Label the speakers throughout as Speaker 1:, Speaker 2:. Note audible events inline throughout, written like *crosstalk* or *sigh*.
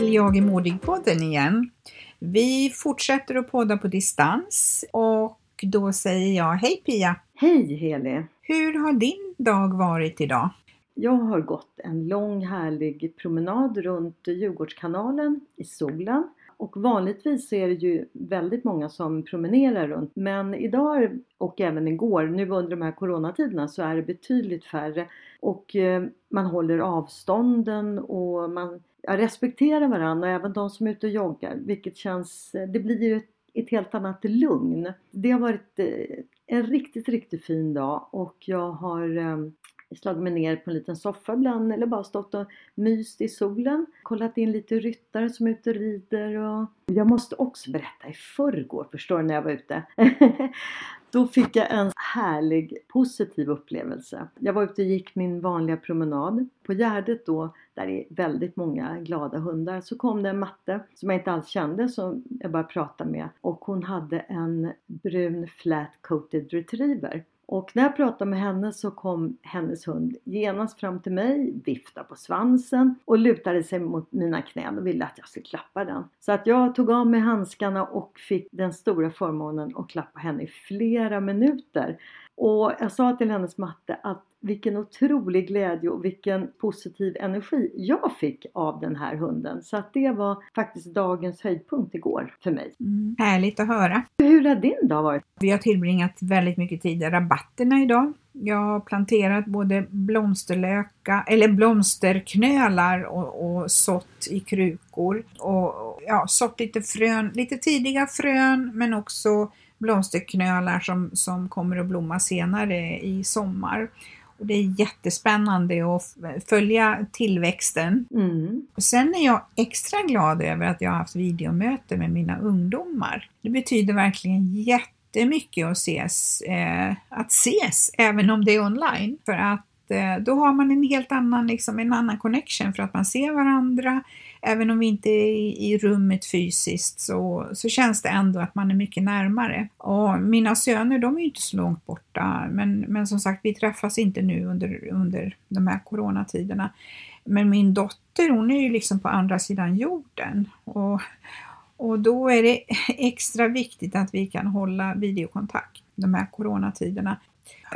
Speaker 1: Till Jag är modig-podden igen. Vi fortsätter att podda på distans och då säger jag hej Pia!
Speaker 2: Hej Heli!
Speaker 1: Hur har din dag varit idag?
Speaker 2: Jag har gått en lång härlig promenad runt Djurgårdskanalen i solen. Och vanligtvis så är det ju väldigt många som promenerar runt. Men idag och även igår, nu under de här coronatiderna, så är det betydligt färre. Och eh, man håller avstånden och man respektera respekterar varandra, även de som är ute och joggar. Vilket känns, det blir ju ett, ett helt annat lugn. Det har varit eh, en riktigt, riktigt fin dag och jag har ehm, slagit mig ner på en liten soffa ibland eller bara stått och myst i solen. Kollat in lite ryttare som är ute och rider och jag måste också berätta i förrgår, förstår du, när jag var ute. *laughs* Då fick jag en härlig positiv upplevelse. Jag var ute och gick min vanliga promenad. På Gärdet då, där det är väldigt många glada hundar, så kom det en matte som jag inte alls kände som jag bara pratade med och hon hade en brun flat coated retriever. Och när jag pratade med henne så kom hennes hund genast fram till mig, viftade på svansen och lutade sig mot mina knän och ville att jag skulle klappa den. Så att jag tog av mig handskarna och fick den stora förmånen att klappa henne i flera minuter. Och jag sa till hennes matte att vilken otrolig glädje och vilken positiv energi jag fick av den här hunden. Så att det var faktiskt dagens höjdpunkt igår för mig.
Speaker 1: Mm, härligt att höra!
Speaker 2: Hur har din dag varit?
Speaker 1: Vi har tillbringat väldigt mycket tid i rabatterna idag. Jag har planterat både blomsterlöka, eller blomsterknölar och, och sått i krukor. Och ja, sått lite frön, lite tidiga frön men också blomsterknölar som, som kommer att blomma senare i sommar. Och det är jättespännande att följa tillväxten.
Speaker 2: Mm.
Speaker 1: Sen är jag extra glad över att jag har haft videomöte med mina ungdomar. Det betyder verkligen jättemycket att ses, eh, att ses även om det är online. För att Eh, då har man en helt annan, liksom, en annan connection för att man ser varandra. Även om vi inte är i, i rummet fysiskt så, så känns det ändå att man är mycket närmare. Och mina söner de är ju inte så långt borta men, men som sagt vi träffas inte nu under, under de här coronatiderna. Men min dotter hon är ju liksom på andra sidan jorden och, och då är det *laughs* extra viktigt att vi kan hålla videokontakt de här coronatiderna.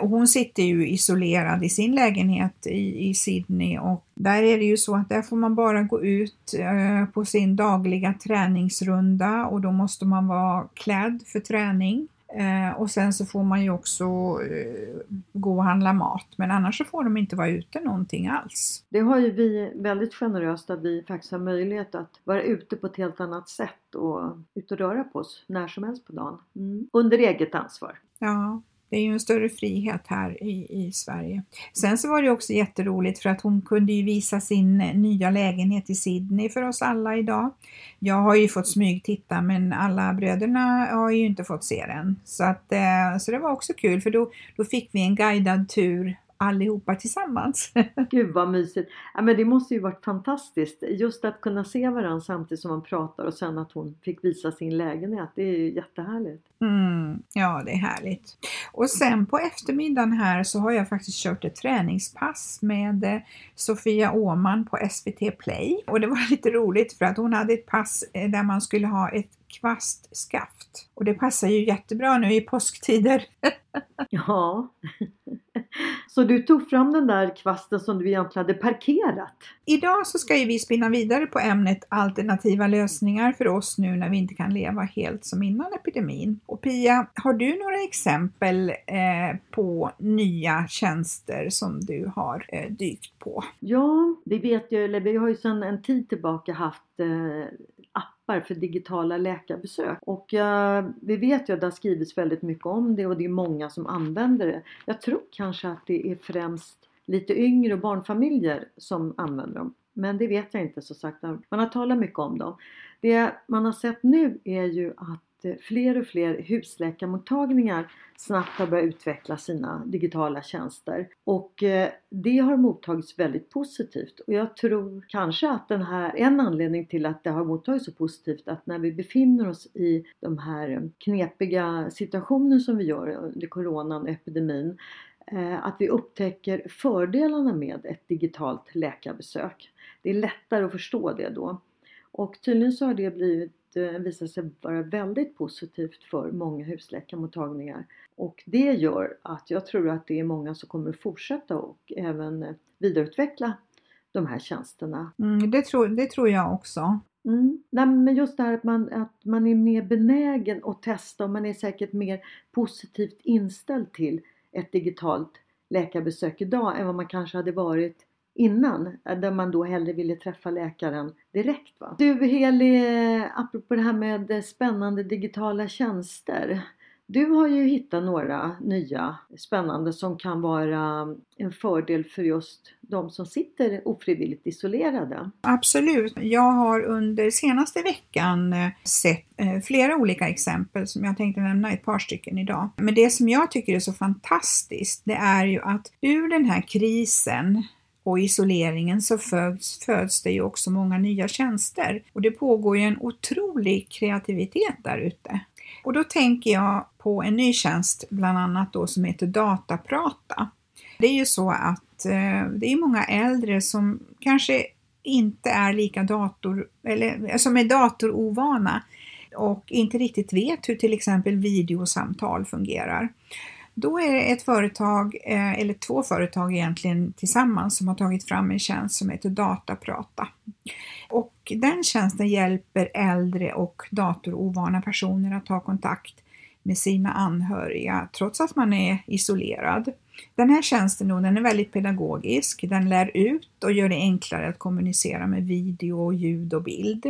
Speaker 1: Hon sitter ju isolerad i sin lägenhet i, i Sydney och där är det ju så att där får man bara gå ut eh, på sin dagliga träningsrunda och då måste man vara klädd för träning. Eh, och sen så får man ju också eh, gå och handla mat men annars så får de inte vara ute någonting alls.
Speaker 2: Det har ju vi väldigt generöst att vi faktiskt har möjlighet att vara ute på ett helt annat sätt och ut och röra på oss när som helst på dagen. Mm. Under eget ansvar.
Speaker 1: Ja, det är ju en större frihet här i, i Sverige. Sen så var det också jätteroligt för att hon kunde ju visa sin eh, nya lägenhet i Sydney för oss alla idag. Jag har ju fått smygtitta men alla bröderna har ju inte fått se den. Så, att, eh, så det var också kul för då, då fick vi en guidad tur allihopa tillsammans. *laughs*
Speaker 2: Gud vad mysigt! Ja, men det måste ju varit fantastiskt just att kunna se varandra samtidigt som man pratar och sen att hon fick visa sin lägenhet. Det är ju jättehärligt.
Speaker 1: Mm, ja, det är härligt. Och sen på eftermiddagen här så har jag faktiskt kört ett träningspass med eh, Sofia Åman på SVT Play. Och det var *laughs* lite roligt för att hon hade ett pass eh, där man skulle ha ett kvastskaft. Och det passar ju jättebra nu i påsktider. *laughs*
Speaker 2: ja. *laughs* Så du tog fram den där kvasten som du egentligen hade parkerat?
Speaker 1: Idag så ska ju vi spinna vidare på ämnet alternativa lösningar för oss nu när vi inte kan leva helt som innan epidemin. Och Pia, har du några exempel eh, på nya tjänster som du har eh, dykt på?
Speaker 2: Ja, vi vet ju, eller vi har ju sedan en tid tillbaka haft eh, appar för digitala läkarbesök. Och uh, vi vet ju att det har skrivits väldigt mycket om det och det är många som använder det. Jag tror kanske att det är främst lite yngre och barnfamiljer som använder dem. Men det vet jag inte så sagt. Man har talat mycket om dem. Det man har sett nu är ju att Eh, fler och fler husläkarmottagningar snabbt har börjat utveckla sina digitala tjänster. Och eh, det har mottagits väldigt positivt. Och jag tror kanske att den här, en anledning till att det har mottagits så positivt att när vi befinner oss i de här knepiga situationer som vi gör under coronan och epidemin eh, att vi upptäcker fördelarna med ett digitalt läkarbesök. Det är lättare att förstå det då. Och tydligen så har det blivit visat sig vara väldigt positivt för många husläkarmottagningar. Och det gör att jag tror att det är många som kommer fortsätta och även vidareutveckla de här tjänsterna.
Speaker 1: Mm, det, tror, det tror jag också.
Speaker 2: Mm. Nej, men just det här att man, att man är mer benägen att testa och man är säkert mer positivt inställd till ett digitalt läkarbesök idag än vad man kanske hade varit innan eh, där man då hellre ville träffa läkaren direkt. Va? Du Heli, eh, apropå det här med eh, spännande digitala tjänster. Du har ju hittat några nya spännande som kan vara en fördel för just de som sitter ofrivilligt isolerade.
Speaker 1: Absolut. Jag har under senaste veckan sett flera olika exempel som jag tänkte nämna ett par stycken idag. Men det som jag tycker är så fantastiskt det är ju att ur den här krisen och isoleringen så föds, föds det ju också många nya tjänster och det pågår ju en otrolig kreativitet där ute. Och då tänker jag på en ny tjänst bland annat då som heter Dataprata. Det är ju så att eh, det är många äldre som kanske inte är lika dator, eller eh, som är datorovana och inte riktigt vet hur till exempel videosamtal fungerar. Då är det ett företag, eh, eller två företag egentligen tillsammans, som har tagit fram en tjänst som heter Dataprata. Och den tjänsten hjälper äldre och datorovana personer att ta kontakt med sina anhöriga trots att man är isolerad. Den här tjänsten då, den är väldigt pedagogisk. Den lär ut och gör det enklare att kommunicera med video, ljud och bild.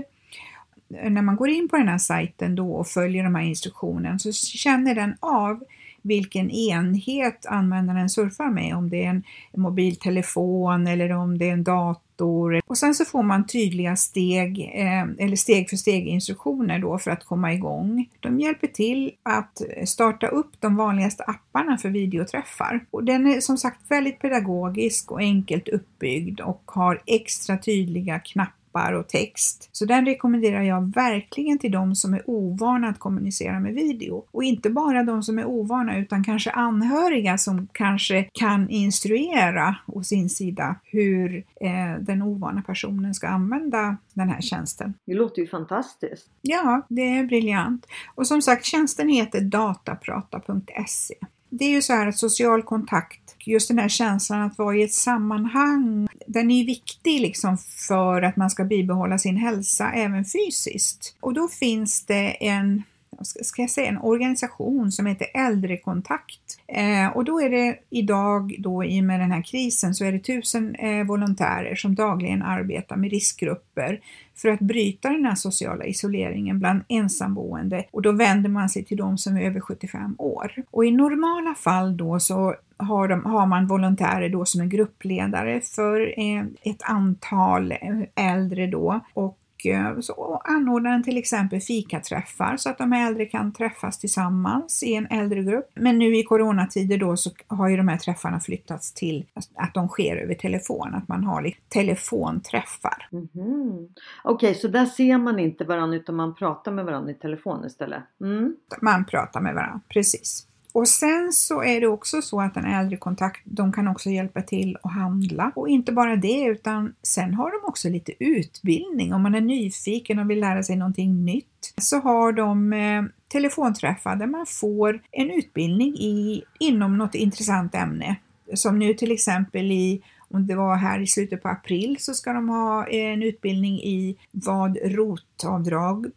Speaker 1: När man går in på den här sajten då och följer de här instruktionerna så känner den av vilken enhet användaren surfar med, om det är en mobiltelefon eller om det är en dator. Och sen så får man tydliga steg eh, eller steg för steg instruktioner då för att komma igång. De hjälper till att starta upp de vanligaste apparna för videoträffar. Och den är som sagt väldigt pedagogisk och enkelt uppbyggd och har extra tydliga knappar appar och text. Så den rekommenderar jag verkligen till de som är ovana att kommunicera med video. Och inte bara de som är ovana utan kanske anhöriga som kanske kan instruera å sin sida hur eh, den ovana personen ska använda den här tjänsten.
Speaker 2: Det låter ju fantastiskt.
Speaker 1: Ja, det är briljant. Och som sagt, tjänsten heter dataprata.se. Det är ju så här att social kontakt, just den här känslan att vara i ett sammanhang, den är viktig liksom för att man ska bibehålla sin hälsa även fysiskt. Och då finns det en ska jag säga, en organisation som heter Äldrekontakt. Eh, och då är det idag, då i och med den här krisen, så är det tusen eh, volontärer som dagligen arbetar med riskgrupper för att bryta den här sociala isoleringen bland ensamboende och då vänder man sig till de som är över 75 år. Och i normala fall då så har, de, har man volontärer då som är gruppledare för eh, ett antal eh, äldre då och eh, så anordnar den till exempel fikaträffar så att de äldre kan träffas tillsammans i en äldregrupp. Men nu i coronatider då så har ju de här träffarna flyttats till att de sker över telefon, att man har telefonträffar.
Speaker 2: Mm -hmm. Okej, okay, så där ser man inte varandra utan man pratar med varandra i telefon istället? Mm.
Speaker 1: Man pratar med varandra, precis. Och sen så är det också så att en äldre kontakt, de kan också hjälpa till att handla. Och inte bara det, utan sen har de också lite utbildning. Om man är nyfiken och vill lära sig någonting nytt så har de eh, telefonträffar där man får en utbildning i, inom något intressant ämne. Som nu till exempel i om det var här i slutet på april så ska de ha en utbildning i vad rotavdrag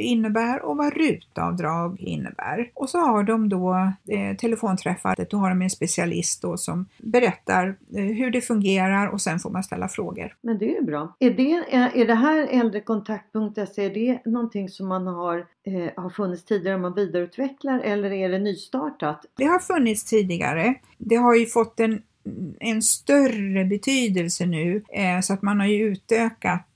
Speaker 1: innebär och vad rutavdrag innebär. Och så har de då eh, telefonträffar, då har de en specialist då som berättar eh, hur det fungerar och sen får man ställa frågor.
Speaker 2: Men det är bra. Är det, är, är det här äldrekontakt.se, är det någonting som man har, eh, har funnits tidigare och man vidareutvecklar eller är det nystartat?
Speaker 1: Det har funnits tidigare. Det har ju fått en en större betydelse nu eh, så att man har ju utökat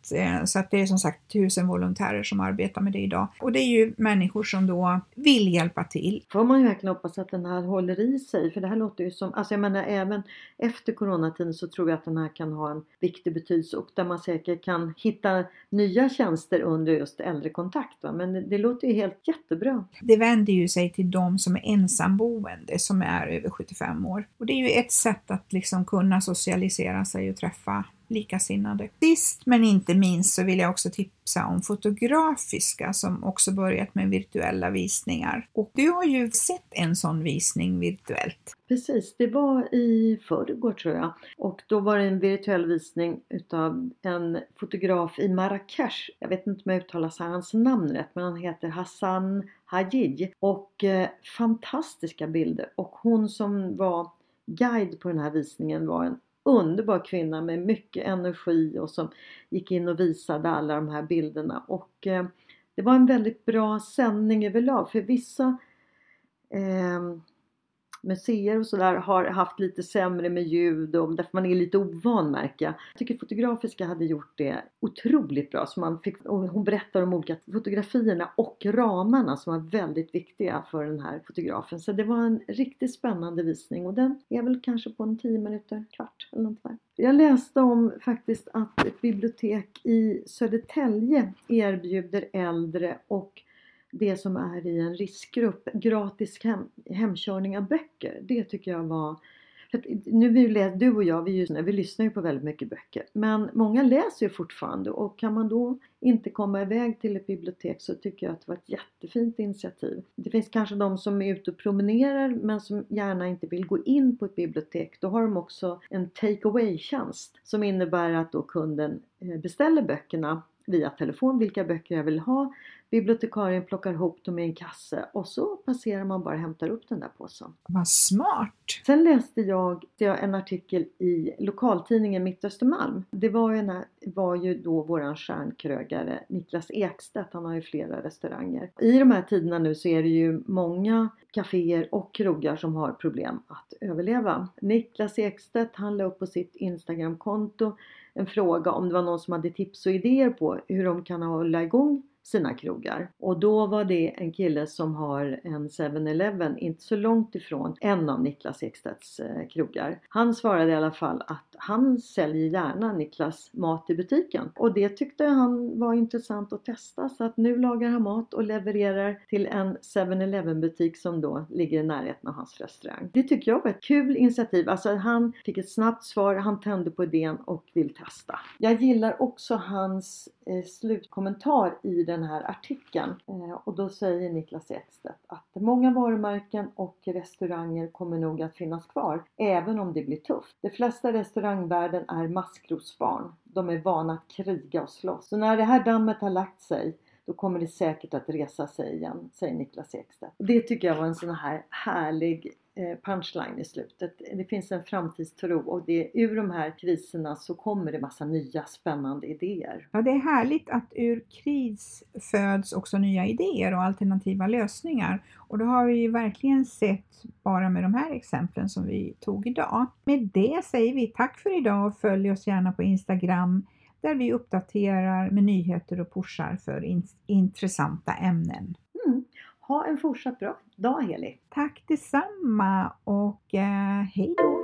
Speaker 1: så att det är som sagt tusen volontärer som arbetar med det idag. Och det är ju människor som då vill hjälpa till.
Speaker 2: Får man ju verkligen hoppas att den här håller i sig. För det här låter ju som, alltså jag menar även efter coronatiden så tror jag att den här kan ha en viktig betydelse och där man säkert kan hitta nya tjänster under just äldrekontakt. Va? Men det låter ju helt jättebra.
Speaker 1: Det vänder ju sig till de som är ensamboende som är över 75 år. Och det är ju ett sätt att liksom kunna socialisera sig och träffa likasinnade. Sist men inte minst så vill jag också tipsa om Fotografiska som också börjat med virtuella visningar. Och du har ju sett en sån visning virtuellt.
Speaker 2: Precis, det var i förrgår tror jag. Och då var det en virtuell visning utav en fotograf i Marrakesh. Jag vet inte om jag uttalar hans namn rätt men han heter Hassan Hajid Och eh, fantastiska bilder. Och hon som var guide på den här visningen var en underbar kvinna med mycket energi och som gick in och visade alla de här bilderna. Och eh, det var en väldigt bra sändning överlag för vissa eh, museer och sådär har haft lite sämre med ljud och därför man är lite ovan märker jag. Jag tycker Fotografiska hade gjort det otroligt bra. Så man fick, hon berättar om olika fotografierna och ramarna som var väldigt viktiga för den här fotografen. Så det var en riktigt spännande visning och den är väl kanske på en 10 minuter, kvart eller något där. Jag läste om faktiskt att ett bibliotek i Södertälje erbjuder äldre och det som är i en riskgrupp, gratis hem, hemkörning av böcker. Det tycker jag var nu vi, du och jag, vi, vi lyssnar ju på väldigt mycket böcker. Men många läser ju fortfarande och kan man då inte komma iväg till ett bibliotek så tycker jag att det var ett jättefint initiativ. Det finns kanske de som är ute och promenerar men som gärna inte vill gå in på ett bibliotek. Då har de också en take away-tjänst som innebär att då kunden eh, beställer böckerna via telefon vilka böcker jag vill ha Bibliotekarien plockar ihop dem i en kasse och så passerar man bara och hämtar upp den där påsen.
Speaker 1: Vad smart!
Speaker 2: Sen läste jag en artikel i lokaltidningen Mitt Östermalm. Det var ju, när, var ju då våran stjärnkrögare Niklas Ekstedt, han har ju flera restauranger. I de här tiderna nu så är det ju många kaféer och krogar som har problem att överleva. Niklas Ekstedt han la upp på sitt Instagramkonto en fråga om det var någon som hade tips och idéer på hur de kan hålla igång sina krogar. Och då var det en kille som har en 7-Eleven inte så långt ifrån en av Niklas Ekstedts eh, krogar. Han svarade i alla fall att han säljer gärna Niklas mat i butiken och det tyckte han var intressant att testa så att nu lagar han mat och levererar till en 7-Eleven butik som då ligger i närheten av hans restaurang. Det tycker jag var ett kul initiativ. Alltså han fick ett snabbt svar, han tände på idén och vill testa. Jag gillar också hans eh, slutkommentar i den här artikeln eh, och då säger Niklas Ekstedt att många varumärken och restauranger kommer nog att finnas kvar även om det blir tufft. De flesta restauranger restaurangvärlden är maskrosbarn. De är vana att kriga och slåss. Så när det här dammet har lagt sig då kommer det säkert att resa sig igen, säger Niklas Ekstedt. Det tycker jag var en sån här härlig Eh, punchline i slutet. Det finns en framtidstro och det, ur de här kriserna så kommer det massa nya spännande idéer.
Speaker 1: Ja, det är härligt att ur kris föds också nya idéer och alternativa lösningar. Och det har vi verkligen sett bara med de här exemplen som vi tog idag. Med det säger vi tack för idag och följ oss gärna på Instagram där vi uppdaterar med nyheter och pushar för in intressanta ämnen.
Speaker 2: Mm. Ha en fortsatt bra dag Heli!
Speaker 1: Tack detsamma och eh, hej då!